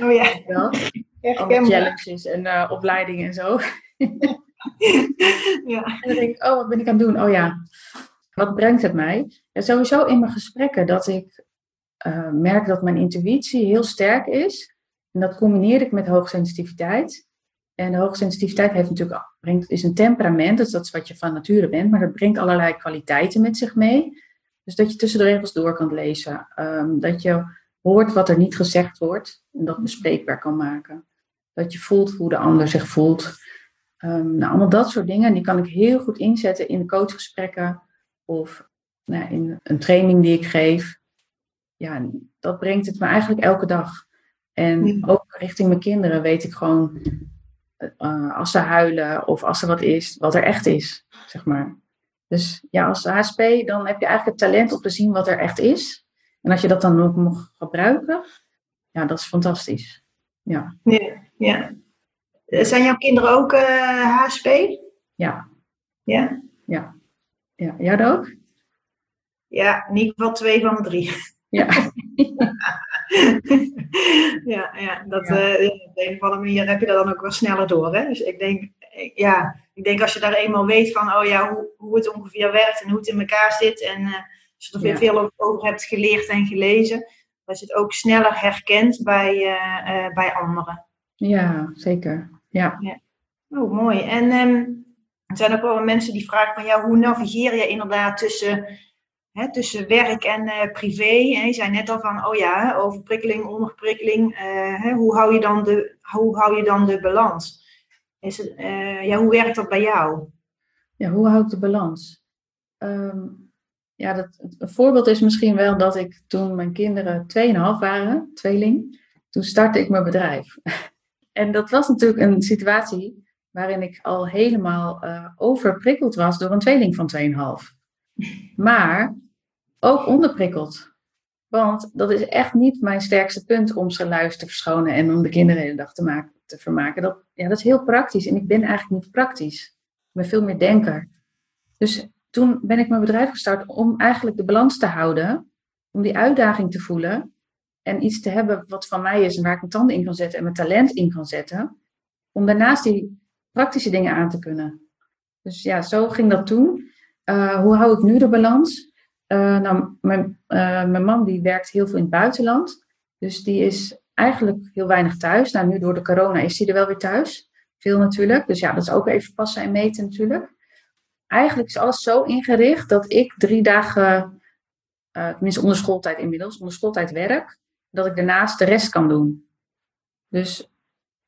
Oh ja. <laughs> Wel. Alle challenges en uh, opleidingen en zo. <laughs> ja. En dan denk ik, oh, wat ben ik aan het doen? Oh ja, wat brengt het mij? Ja, sowieso in mijn gesprekken dat ik uh, merk dat mijn intuïtie heel sterk is. En dat combineer ik met hoogsensitiviteit. En de hoogsensitiviteit heeft natuurlijk, brengt, is een temperament, dus dat is wat je van nature bent, maar dat brengt allerlei kwaliteiten met zich mee. Dus dat je tussen de regels door kan lezen. Um, dat je hoort wat er niet gezegd wordt en dat bespreekbaar kan maken. Dat je voelt hoe de ander zich voelt. Um, nou, allemaal dat soort dingen. Die kan ik heel goed inzetten in coachgesprekken of nou, in een training die ik geef. Ja, dat brengt het me eigenlijk elke dag. En ook richting mijn kinderen weet ik gewoon, uh, als ze huilen of als er wat is, wat er echt is, zeg maar. Dus ja, als HSP, dan heb je eigenlijk het talent om te zien wat er echt is. En als je dat dan ook mag gebruiken, ja, dat is fantastisch. Ja. Ja, ja. Zijn jouw kinderen ook uh, eh, HSP? Ja. Ja? Ja. Ja, jij ook? Ja, in ieder geval twee van de drie. Ja. <laughs> ja, ja, dat, ja. Uh, op een of andere manier heb je dat dan ook wel sneller door. Hè? Dus ik denk, ja, ik denk als je daar eenmaal weet van, oh ja, hoe, hoe het ongeveer werkt en hoe het in elkaar zit. En uh, als je er ja. veel over hebt geleerd en gelezen, dat je het ook sneller herkent bij, uh, uh, bij anderen. Ja, zeker. Ja. ja. Oh, mooi. En um, er zijn ook wel mensen die vragen van, ja, hoe navigeer je inderdaad tussen, tussen werk en privé? En je zei net al van, oh ja, overprikkeling, onderprikkeling. Hoe, hou je dan de, hoe hou je dan de balans? Is uh, ja, hoe werkt dat bij jou? Ja, hoe hou ik de balans? Um, ja, dat, een voorbeeld is misschien wel dat ik toen mijn kinderen 2,5 waren, tweeling, toen startte ik mijn bedrijf. <laughs> en dat was natuurlijk een situatie waarin ik al helemaal uh, overprikkeld was door een tweeling van 2,5. Maar ook onderprikkeld. Want dat is echt niet mijn sterkste punt om luister te verschonen en om de kinderen de dag te maken te vermaken. Dat, ja, dat is heel praktisch. En ik ben eigenlijk niet praktisch. Ik ben veel meer denker. Dus toen ben ik mijn bedrijf gestart om eigenlijk de balans te houden. om die uitdaging te voelen en iets te hebben wat van mij is en waar ik mijn tanden in kan zetten en mijn talent in kan zetten, om daarnaast die praktische dingen aan te kunnen. Dus ja, zo ging dat toen. Eh, hoe hou ik nu de balans? Uh, nou, mijn, uh, mijn man die werkt heel veel in het buitenland. Dus die is eigenlijk heel weinig thuis. Nou, nu door de corona is hij er wel weer thuis. Veel natuurlijk. Dus ja, dat is ook even passen en meten natuurlijk. Eigenlijk is alles zo ingericht dat ik drie dagen, tenminste onder schooltijd inmiddels, onder schooltijd werk. Dat ik daarnaast de rest kan doen. Dus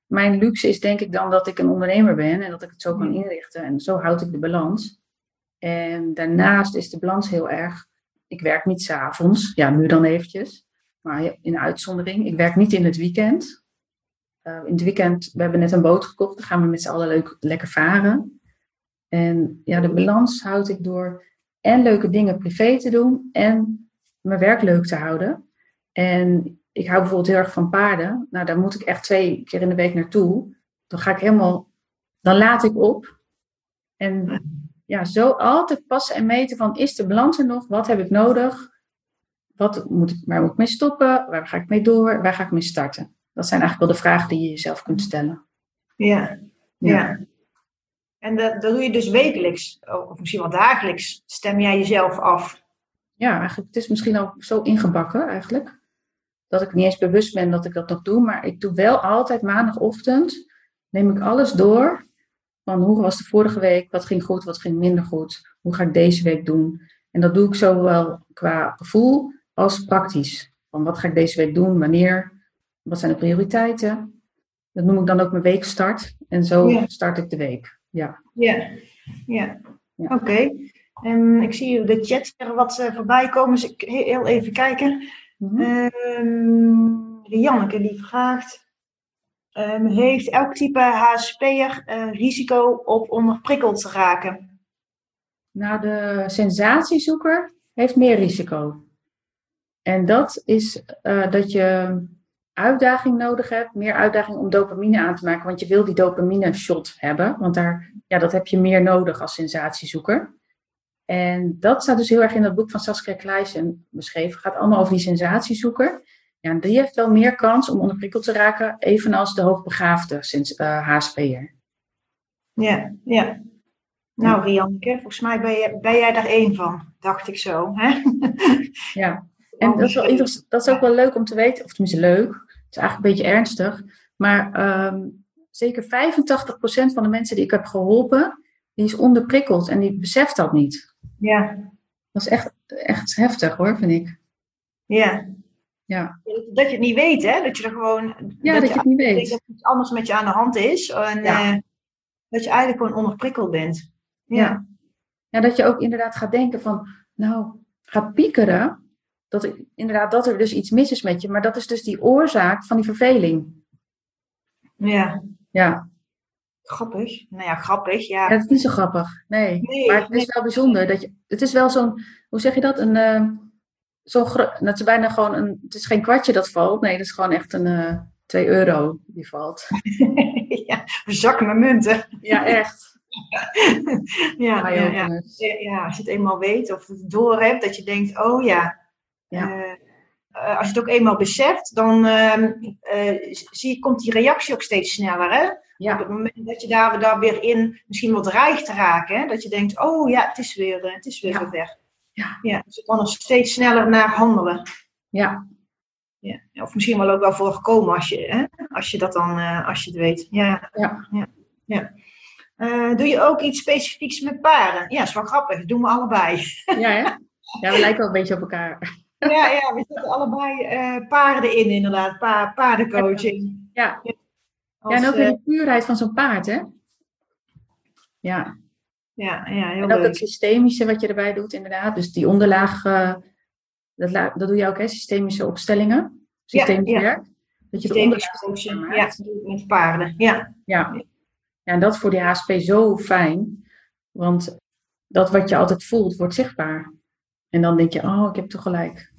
mijn luxe is denk ik dan dat ik een ondernemer ben en dat ik het zo kan inrichten. En zo houd ik de balans. En daarnaast is de balans heel erg. Ik werk niet s'avonds, ja, nu dan eventjes, maar in uitzondering. Ik werk niet in het weekend. Uh, in het weekend, we hebben net een boot gekocht, dan gaan we met z'n allen leuk, lekker varen. En ja, de balans houd ik door en leuke dingen privé te doen en mijn werk leuk te houden. En ik hou bijvoorbeeld heel erg van paarden. Nou, daar moet ik echt twee keer in de week naartoe. Dan ga ik helemaal, dan laat ik op. En ja, zo altijd passen en meten van, is de balans er nog? Wat heb ik nodig? Wat moet ik, waar moet ik mee stoppen? Waar ga ik mee door? Waar ga ik mee starten? Dat zijn eigenlijk wel de vragen die je jezelf kunt stellen. Ja, ja. En dat, dat doe je dus wekelijks, of misschien wel dagelijks. Stem jij jezelf af? Ja, eigenlijk, het is misschien ook zo ingebakken eigenlijk dat ik niet eens bewust ben dat ik dat nog doe. Maar ik doe wel altijd maandagochtend, neem ik alles door. Van hoe was de vorige week, wat ging goed, wat ging minder goed. Hoe ga ik deze week doen? En dat doe ik zowel qua gevoel als praktisch. Van wat ga ik deze week doen, wanneer, wat zijn de prioriteiten. Dat noem ik dan ook mijn weekstart. En zo start ik de week. Ja, ja. ja. ja. oké. En ik zie de chat er wat uh, voorbij komen, dus ik heel even kijken. Mm -hmm. Janneke die vraagt: um, Heeft elk type HSP'er uh, risico op onderprikkeld te raken? Nou, de sensatiezoeker heeft meer risico. En dat is uh, dat je uitdaging nodig hebt, meer uitdaging om dopamine aan te maken. Want je wil die dopamine shot hebben, want daar, ja, dat heb je meer nodig als sensatiezoeker. En dat staat dus heel erg in dat boek van Saskia Kleijsen beschreven. Het gaat allemaal over die sensatiezoeker. Ja, die heeft wel meer kans om onderprikkeld te raken, evenals de hoogbegaafde uh, HSP'er. Ja, ja. Nou, Rianneke, volgens mij ben, je, ben jij daar één van, dacht ik zo. Hè? Ja, en dat is, wel dat is ook wel leuk om te weten, of tenminste leuk, het is eigenlijk een beetje ernstig, maar um, zeker 85% van de mensen die ik heb geholpen, die is onderprikkeld en die beseft dat niet. Ja. Dat is echt, echt heftig hoor, vind ik. Ja. Ja. Dat je het niet weet, hè? Dat je er gewoon. Ja, dat, je, het niet weet. Dat iets anders met je aan de hand is. En ja. uh, dat je eigenlijk gewoon onderprikkeld bent. Ja. ja. ja. dat je ook inderdaad gaat denken van, nou, gaat piekeren. Dat inderdaad, dat er dus iets mis is met je. Maar dat is dus die oorzaak van die verveling. Ja. Ja. Grappig. Nou ja, grappig. Ja. het is niet zo grappig. Nee. maar het is wel bijzonder. Dat je, het is wel zo'n, hoe zeg je dat? Een, uh, zo'n, het is bijna gewoon een, het is geen kwartje dat valt. Nee, het is gewoon echt een uh, eh, 2 euro die valt. <laughs> ja, een zak met munten. Ja, echt. <laughs> ja, ja, ja, ja, als je het eenmaal weet of het door hebt, dat je denkt, oh ja. ja. Uh, als je het ook eenmaal beseft, dan ehm, zie, komt die reactie ook steeds sneller. Hè? Ja. Op het moment dat je daar, daar weer in misschien wat dreigt te raken, hè? dat je denkt, oh ja, het is weer, eh, het is weer zover. Ja. ja. Dus je kan er steeds sneller naar handelen. Ja. ja. Of misschien wel ook wel voorkomen als je, hè? als je dat dan, uh, als je het weet. Ja. Ja. ja. ja. Uh, doe je ook iets specifieks met paarden? Ja, is wel grappig. Dat doen we allebei. Ja, hè? Ja, we lijken wel een beetje op elkaar. Ja, ja we zetten allebei uh, paarden in, inderdaad. Pa paardencoaching. Ja. ja ja, en ook weer de eh, puurheid van zo'n paard, hè? Ja. Ja, ja heel En ook het systemische wat je erbij doet, inderdaad. Dus die onderlaag, uh, dat, dat doe je ook, hè? Systemische opstellingen. Systemisch ja, werk. Dat je de onderlaag Ja, met paarden. Ja. ja. Ja, en dat voor die HSP zo fijn. Want dat wat je altijd voelt, wordt zichtbaar. En dan denk je, oh, ik heb toch gelijk.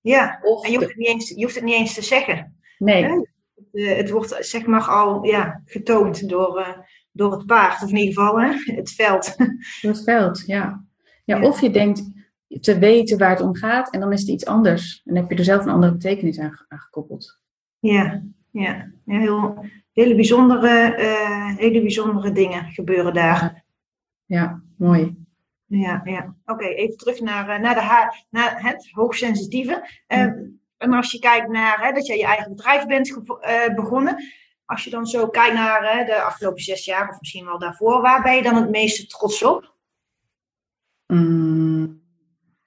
Ja, of en je hoeft, het niet eens, je hoeft het niet eens te zeggen. Nee. Eh, het wordt zeg maar al ja, getoond door, uh, door het paard, of in ieder geval hè, het veld. Door het veld, ja. ja. Of je denkt, te weten waar het om gaat. En dan is het iets anders. En dan heb je er zelf een andere betekenis aan, gekoppeld. Ja, ja. ja heel, hele, bijzondere, uh, hele bijzondere dingen gebeuren daar. Ja, mooi. Ja, ja. Oké, even terug naar, uh, naar, de naar het hoogsensitieve. Uh, En als je kijkt naar hè, dat je je eigen bedrijf bent begonnen. Als je dan zo kijkt naar de afgelopen zes jaar of misschien wel daarvoor. Waar ben je dan het meeste trots op? Mm,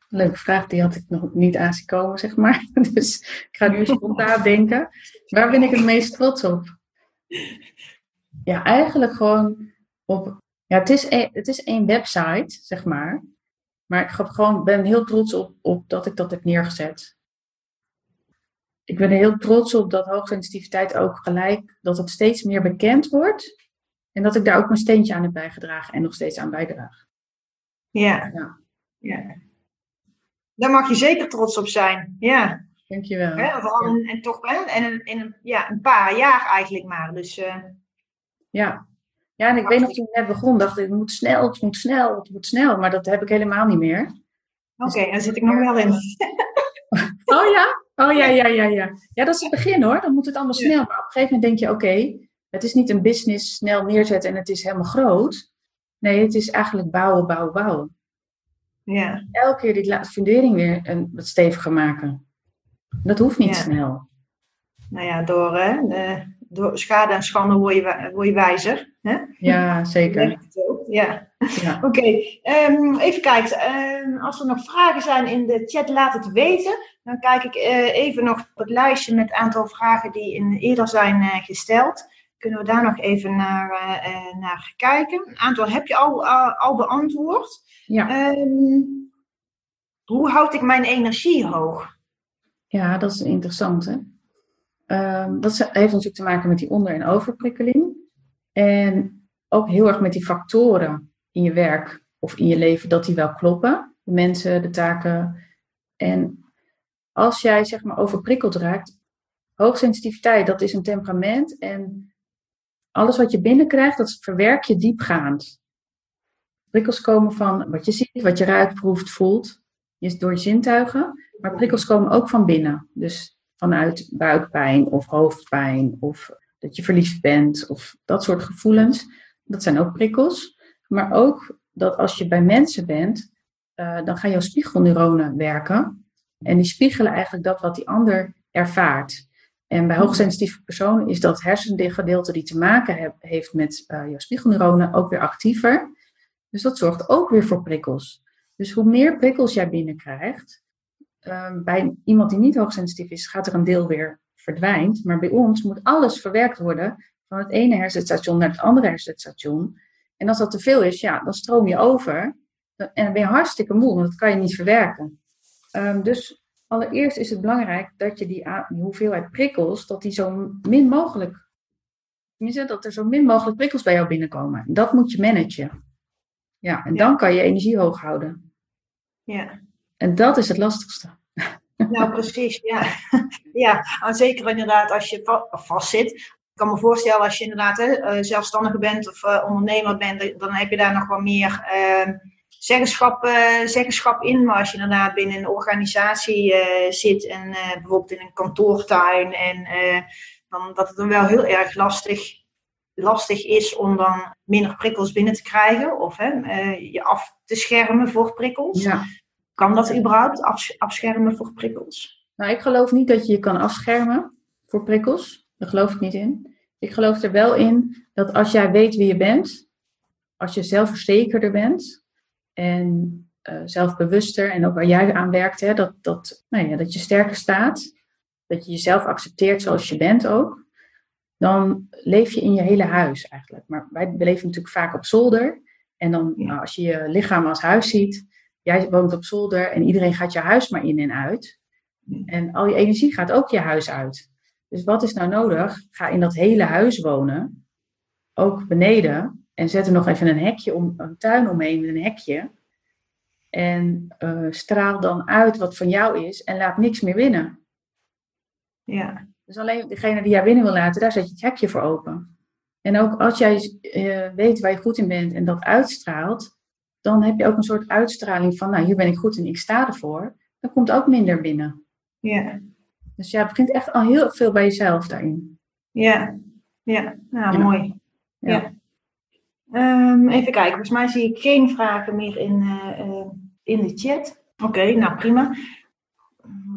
leuke vraag, die had ik nog niet aan zien komen, zeg maar. <laughs> Dus ik ga nu spontaan <laughs> denken. Waar ben ik het meest trots op? Ja, eigenlijk gewoon op. Ja, het is, een, het is één website, zeg maar. Maar ik gewoon, ben heel trots op, op dat ik dat heb neergezet. Ik ben er heel trots op dat hoogsensitiviteit ook gelijk, dat het steeds meer bekend wordt. En dat ik daar ook mijn steentje aan heb bijgedragen en nog steeds aan bijdraag. Ja. ja. ja. Daar mag je zeker trots op zijn. Ja. Dankjewel. Hè, vooral ja. en toch en in, in een, ja, een paar jaar eigenlijk maar. Dus, uh... Ja. Ja, en ik weet nog toen ik net begon, dacht ik, het moet snel, het moet snel, het moet snel. Maar dat heb ik helemaal niet meer. Oké, okay, daar zit ik nog wel in. <laughs> oh ja? Oh ja, ja, ja, ja. Ja, dat is het begin hoor. Dan moet het allemaal snel. Maar op een gegeven moment denk je, oké, het is niet een business snel neerzetten en het is helemaal groot. Nee, het is eigenlijk bouwen, bouwen, bouwen. Ja. Elke keer die fundering weer een, wat steviger maken. Dat hoeft niet snel. Nou ja, door, hè, de, door schade en schande word je, word je wijzer. Hè? Ja, <laughs> zeker. Ja. ja. <laughs> Oké, ehm, even kijken. Ehm, als er nog vragen zijn in de chat, laat het weten. Dan kijk ik uh, even nog op het lijstje met het aantal vragen die in, eerder zijn uh, gesteld. Kunnen we daar nog even naar, uh, naar kijken? Een aantal heb je al, al beantwoord. Ja. Um, hoe houd ik mijn energie hoog? Ja, dat is interessant. Hè? Um, dat heeft natuurlijk te maken met die onder- en overprikkeling. En ook heel erg met die factoren in je werk of in je leven, dat die wel kloppen. De mensen, de taken. En als jij zeg maar overprikkeld raakt, hoogsensitiviteit, dat is een temperament. En alles wat je binnenkrijgt, dat verwerk je diepgaand. Prikkels komen van wat je ziet, wat je ruikt, proeft, voelt, door je zintuigen. Maar prikkels komen ook van binnen. Dus vanuit buikpijn of hoofdpijn of dat je verliefd bent of dat soort gevoelens. Dat zijn ook prikkels. Maar ook dat als je bij mensen bent, uh, dan gaan jouw spiegelneuronen werken. En die spiegelen eigenlijk dat wat die ander ervaart. En bij hoogsensitieve personen is dat hersengedeelte die te maken heeft met uh, jouw spiegelneuronen ook weer actiever. Dus dat zorgt ook weer voor prikkels. Dus hoe meer prikkels jij binnenkrijgt, uh, bij iemand die niet hoogsensitief is, gaat er een deel weer verdwijnt. Maar bij ons moet alles verwerkt worden van het ene hersenstation naar het andere hersenstation. En als dat te veel is, ja, dan stroom je over. En dan ben je hartstikke moe, want dat kan je niet verwerken. Um, dus allereerst is het belangrijk dat je die, die hoeveelheid prikkels, dat die zo min mogelijk, dat er zo min mogelijk prikkels bij jou binnenkomen. Dat moet je managen. Ja, en dan kan je energie hoog houden. Ja. En dat is het lastigste. Nou, precies, ja. <laughs> Ja, zeker inderdaad als je vast zit. Ik kan me voorstellen als je inderdaad hè, eh, zelfstandige bent of uh, ondernemer bent, dan heb je daar nog wat meer uh, zeggenschap, uh, zeggenschap in. Maar als je inderdaad binnen een organisatie zit en bijvoorbeeld in een kantoortuin, en, dan, dat het dan wel heel erg lastig, lastig is om dan minder prikkels binnen te krijgen of hè, je af te schermen voor prikkels. Ja. Kan dat überhaupt afschermen voor prikkels? Nou, ik geloof niet dat je je kan afschermen voor prikkels. Daar geloof ik niet in. Ik geloof er wel in dat als jij weet wie je bent, als je zelfverzekerder bent en uh, zelfbewuster en ook waar jij aan werkt, hè, dat, dat, nou ja, dat je sterker staat, dat je jezelf accepteert zoals je bent ook, dan leef je in je hele huis eigenlijk. Maar wij leven natuurlijk vaak op zolder. En dan, nou, als je je lichaam als huis ziet, jij woont op zolder en iedereen gaat je huis maar in en uit. En al je energie gaat ook je huis uit. Dus wat is nou nodig? Ga in dat hele huis wonen, ook beneden, en zet er nog even een hekje om, een tuin omheen met een hekje. En uh, straal dan uit wat van jou is en laat niks meer winnen. Ja. Dus alleen degene die jij binnen wil laten, daar zet je het hekje voor open. En ook als jij uh, weet waar je goed in bent en dat uitstraalt, dan heb je ook een soort uitstraling van, nou, hier ben ik goed en ik sta ervoor. Dan komt ook minder binnen. Ja. Dus ja, het begint echt al heel veel bij jezelf daarin. Ja, ja. Nou, Ja. mooi. Ja. Ja. Ehm, even kijken, volgens mij zie ik geen vragen meer in, eh, eh, in de chat. Oké, nou prima.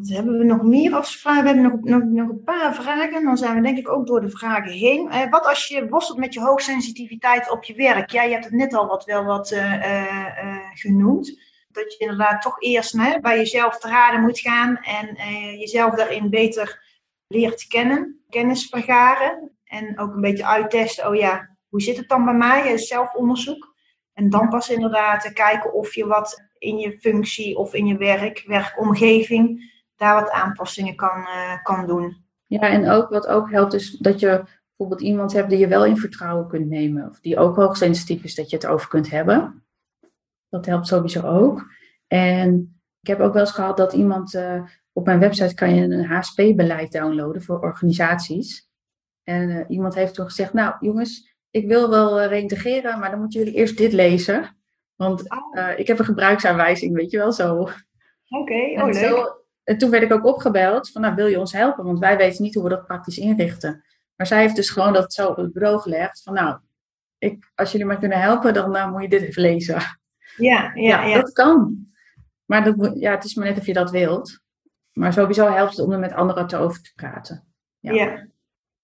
Hebben we nog meer als vragen? We hebben nog, nog, nog een paar vragen. Dan zijn we denk ik ook door de vragen heen. Eh, wat als je worstelt met je hoogsensitiviteit op je werk? Ja, je hebt het net al wat, wel wat eh, eh, genoemd. Dat je inderdaad toch eerst hè, bij jezelf te raden moet gaan. En jezelf daarin beter leert kennen. Kennis vergaren. En ook een beetje uittesten. Oh ja, hoe zit het dan bij mij? Zelfonderzoek. En dan pas inderdaad kijken of je wat in je functie of in je werk, werkomgeving, daar wat aanpassingen kan, eh, kan doen. Ja, en ook wat ook helpt is dat je bijvoorbeeld iemand hebt die je wel in vertrouwen kunt nemen. Of die ook hoogsensitief is, dat je het over kunt hebben. Dat helpt sowieso ook. En ik heb ook wel eens gehad dat iemand eh, op mijn website kan je een HSP-beleid downloaden voor organisaties. En eh, iemand heeft toen gezegd, nou jongens, ik wil wel eh, reïntegreren, maar dan moeten jullie eerst dit lezen. Want Oh, ik heb een gebruiksaanwijzing, weet je wel zo. Oké, oh leuk. zo, en toen werd ik ook opgebeld van, nou wil je ons helpen? Want wij weten niet hoe we dat praktisch inrichten. Maar zij heeft dus gewoon dat zo op het bureau gelegd van, nou, ik, als jullie mij kunnen helpen, dan eh, moet je dit even lezen. Ja, ja, ja. dat kan. Maar dat, ja, het is maar net of je dat wilt. Maar sowieso helpt het om er met anderen te over te praten. Ja, Ja.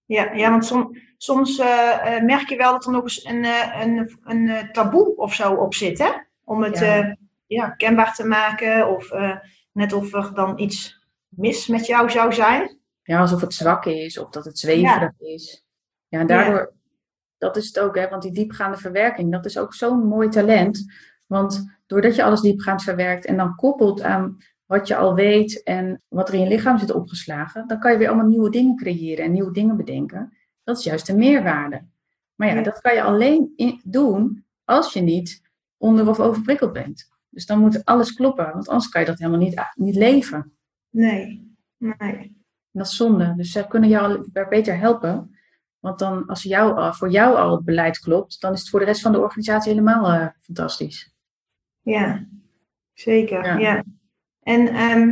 ja. ja, want som- soms eh, eh, merk je wel dat er nog eens een, een, een taboe of zo op zit, hè? Om het Ja. ja. ja, kenbaar te maken of net of er dan iets mis met jou zou zijn. Ja, alsof het zwak is of dat het zweverig is. Ja, en daardoor, dat is het ook, hè, want die diepgaande verwerking, dat is ook zo'n mooi talent. Want doordat je alles diepgaand verwerkt en dan koppelt aan wat je al weet en wat er in je lichaam zit opgeslagen, dan kan je weer allemaal nieuwe dingen creëren en nieuwe dingen bedenken. Dat is juist de meerwaarde. Maar ja, Ja. dat kan je alleen in- doen als je niet onder- of overprikkeld bent. Dus dan moet alles kloppen, want anders kan je dat helemaal niet, niet leven. Nee, nee. Dat is zonde. Dus zij kunnen jou beter helpen. Want dan, als jou, al- voor jou al het beleid klopt, dan is het voor de rest van de organisatie helemaal eh, fantastisch. Ja, zeker. Ja. Ja. En ehm,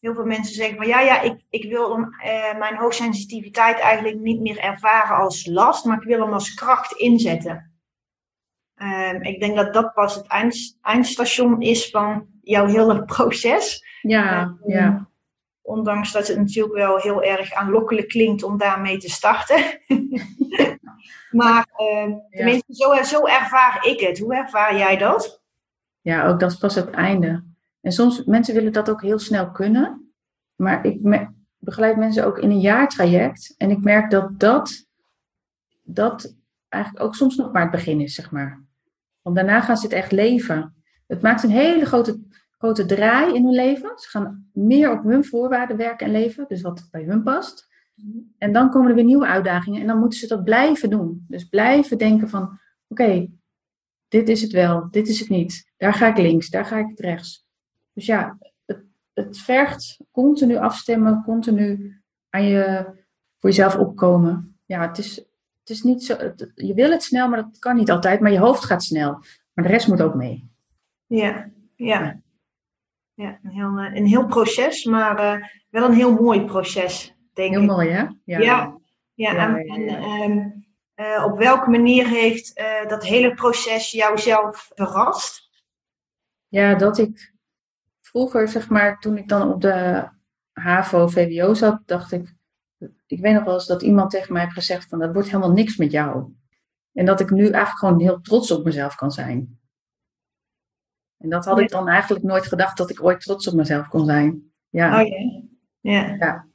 heel veel mensen zeggen van ja, ja, ik, ik wil hem, eh, mijn hoogsensitiviteit eigenlijk niet meer ervaren als last, maar ik wil hem als kracht inzetten. Ehm, ik denk dat dat pas het eind, eindstation is van jouw hele <laughs> proces. Ja, Ehm, ja. Ondanks dat het natuurlijk wel heel erg aanlokkelijk klinkt om daarmee te starten. <laughs> maar ehm, tenminste, zo, zo ervaar ik het. Hoe ervaar jij dat? ja, ook dat is pas het einde. En soms, mensen willen dat ook heel snel kunnen. Maar ik me- begeleid mensen ook in een jaartraject. En ik merk dat dat, dat eigenlijk ook soms nog maar het begin is, zeg maar. Want daarna gaan ze het echt leven. Het maakt een hele grote, grote draai in hun leven. Ze gaan meer op hun voorwaarden werken en leven. Dus wat bij hun past. En dan komen er weer nieuwe uitdagingen. En dan moeten ze dat blijven doen. Dus blijven denken van, oké, dit is het wel, dit is het niet. Daar ga ik links, daar ga ik rechts. Dus ja, het, het vergt continu afstemmen, continu aan je, voor jezelf opkomen. Ja, het is, het is niet zo, het- je wil het snel, maar dat kan niet altijd. Maar je hoofd gaat snel. Maar de rest moet ook mee. Ja, ja. ja een, heel, eh, een heel proces, maar eh, wel een heel mooi proces, denk Heel ik. mooi, hè? Ja, ja, Ja, en, ja, en, ja. ehm, eh, op welke manier heeft dat hele proces jou zelf verrast? Ja, dat ik vroeger, zeg maar, toen ik dan op de HAVO, VWO zat, dacht ik, ik weet nog wel eens dat iemand tegen mij heeft gezegd van, dat wordt helemaal niks met jou. En dat ik nu eigenlijk gewoon heel trots op mezelf kan zijn. En dat had ik dan eigenlijk nooit gedacht dat ik ooit trots op mezelf kon zijn. Ja, Oh ja. Ja. Ja.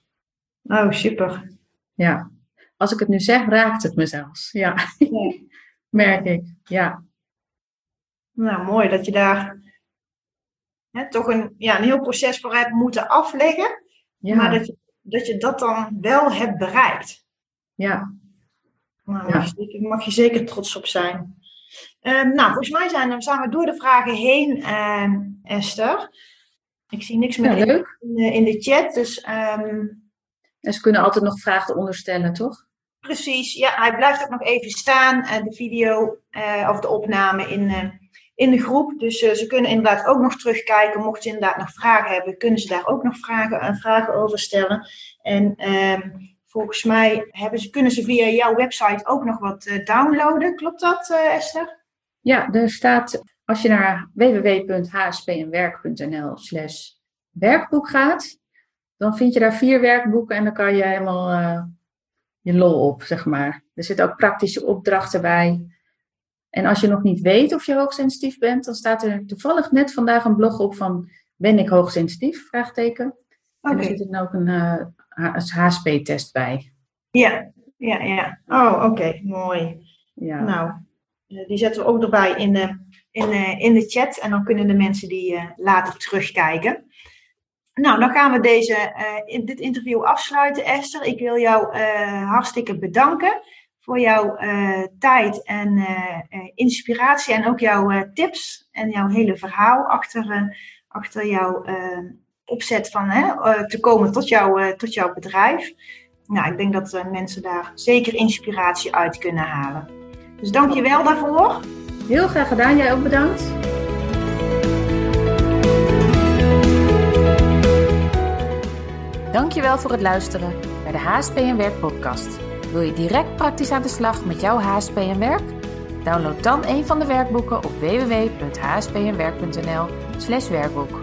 Oh, super. ja. Als ik het nu zeg, raakt het me zelfs. Ja, Ja. <laughs> merk ik. Ja, Nou, mooi dat je daar hè, toch een, ja, een heel proces voor hebt moeten afleggen, ja, maar dat je, dat je dat dan wel hebt bereikt. ja. Nou, Ja. mag, je, zeker- mag je zeker trots op zijn. Ehm, nou, volgens mij zijn, we- zijn we door de vragen heen, ehm, Esther. Ik zie niks meer ja leuk. in de- in de chat, dus ehm, En ze kunnen altijd nog vragen onderstellen, toch? precies. Ja, hij blijft ook nog even staan, eh, de video eh, of de opname in, eh, in de groep. Dus ze kunnen inderdaad ook nog terugkijken. Mochten ze inderdaad nog vragen hebben, kunnen ze daar ook nog vragen, vragen over stellen. En ehm, volgens mij hebben ze, kunnen ze via jouw website ook nog wat downloaden. Klopt dat, Esther? Ja, er staat, als je naar www.hspnwerk.nl slash werkboek gaat, dan vind je daar vier werkboeken en dan kan je helemaal je lol op, zeg maar. Er zitten ook praktische opdrachten bij. En als je nog niet weet of je hoogsensitief bent, dan staat er toevallig net vandaag een blog op van ben ik hoogsensitief? Vraagteken. En er zit er ook een uh, eh, HSP-test bij. Ja, ja, ja. Oh, oké, mooi. Ja. Nou, eh, die zetten we ook erbij in de, in, de, in de chat en dan kunnen de mensen die later terugkijken. Nou, dan gaan we deze, uh, in dit interview afsluiten, Esther. Ik wil jou hartstikke bedanken voor jouw uh, tijd en inspiratie en ook jouw tips en jouw hele verhaal achter, achter jouw opzet van te komen tot, jou, tot jouw bedrijf. Nou, ik denk dat mensen daar zeker inspiratie uit kunnen halen. Dus dank je wel daarvoor. Heel graag gedaan. Jij ook bedankt. Dankjewel voor het luisteren naar de HSP en Werk podcast. Wil je direct praktisch aan de slag met jouw HSP en Werk? Download dan een van de werkboeken op www.hspnwerk.nl/werkboek.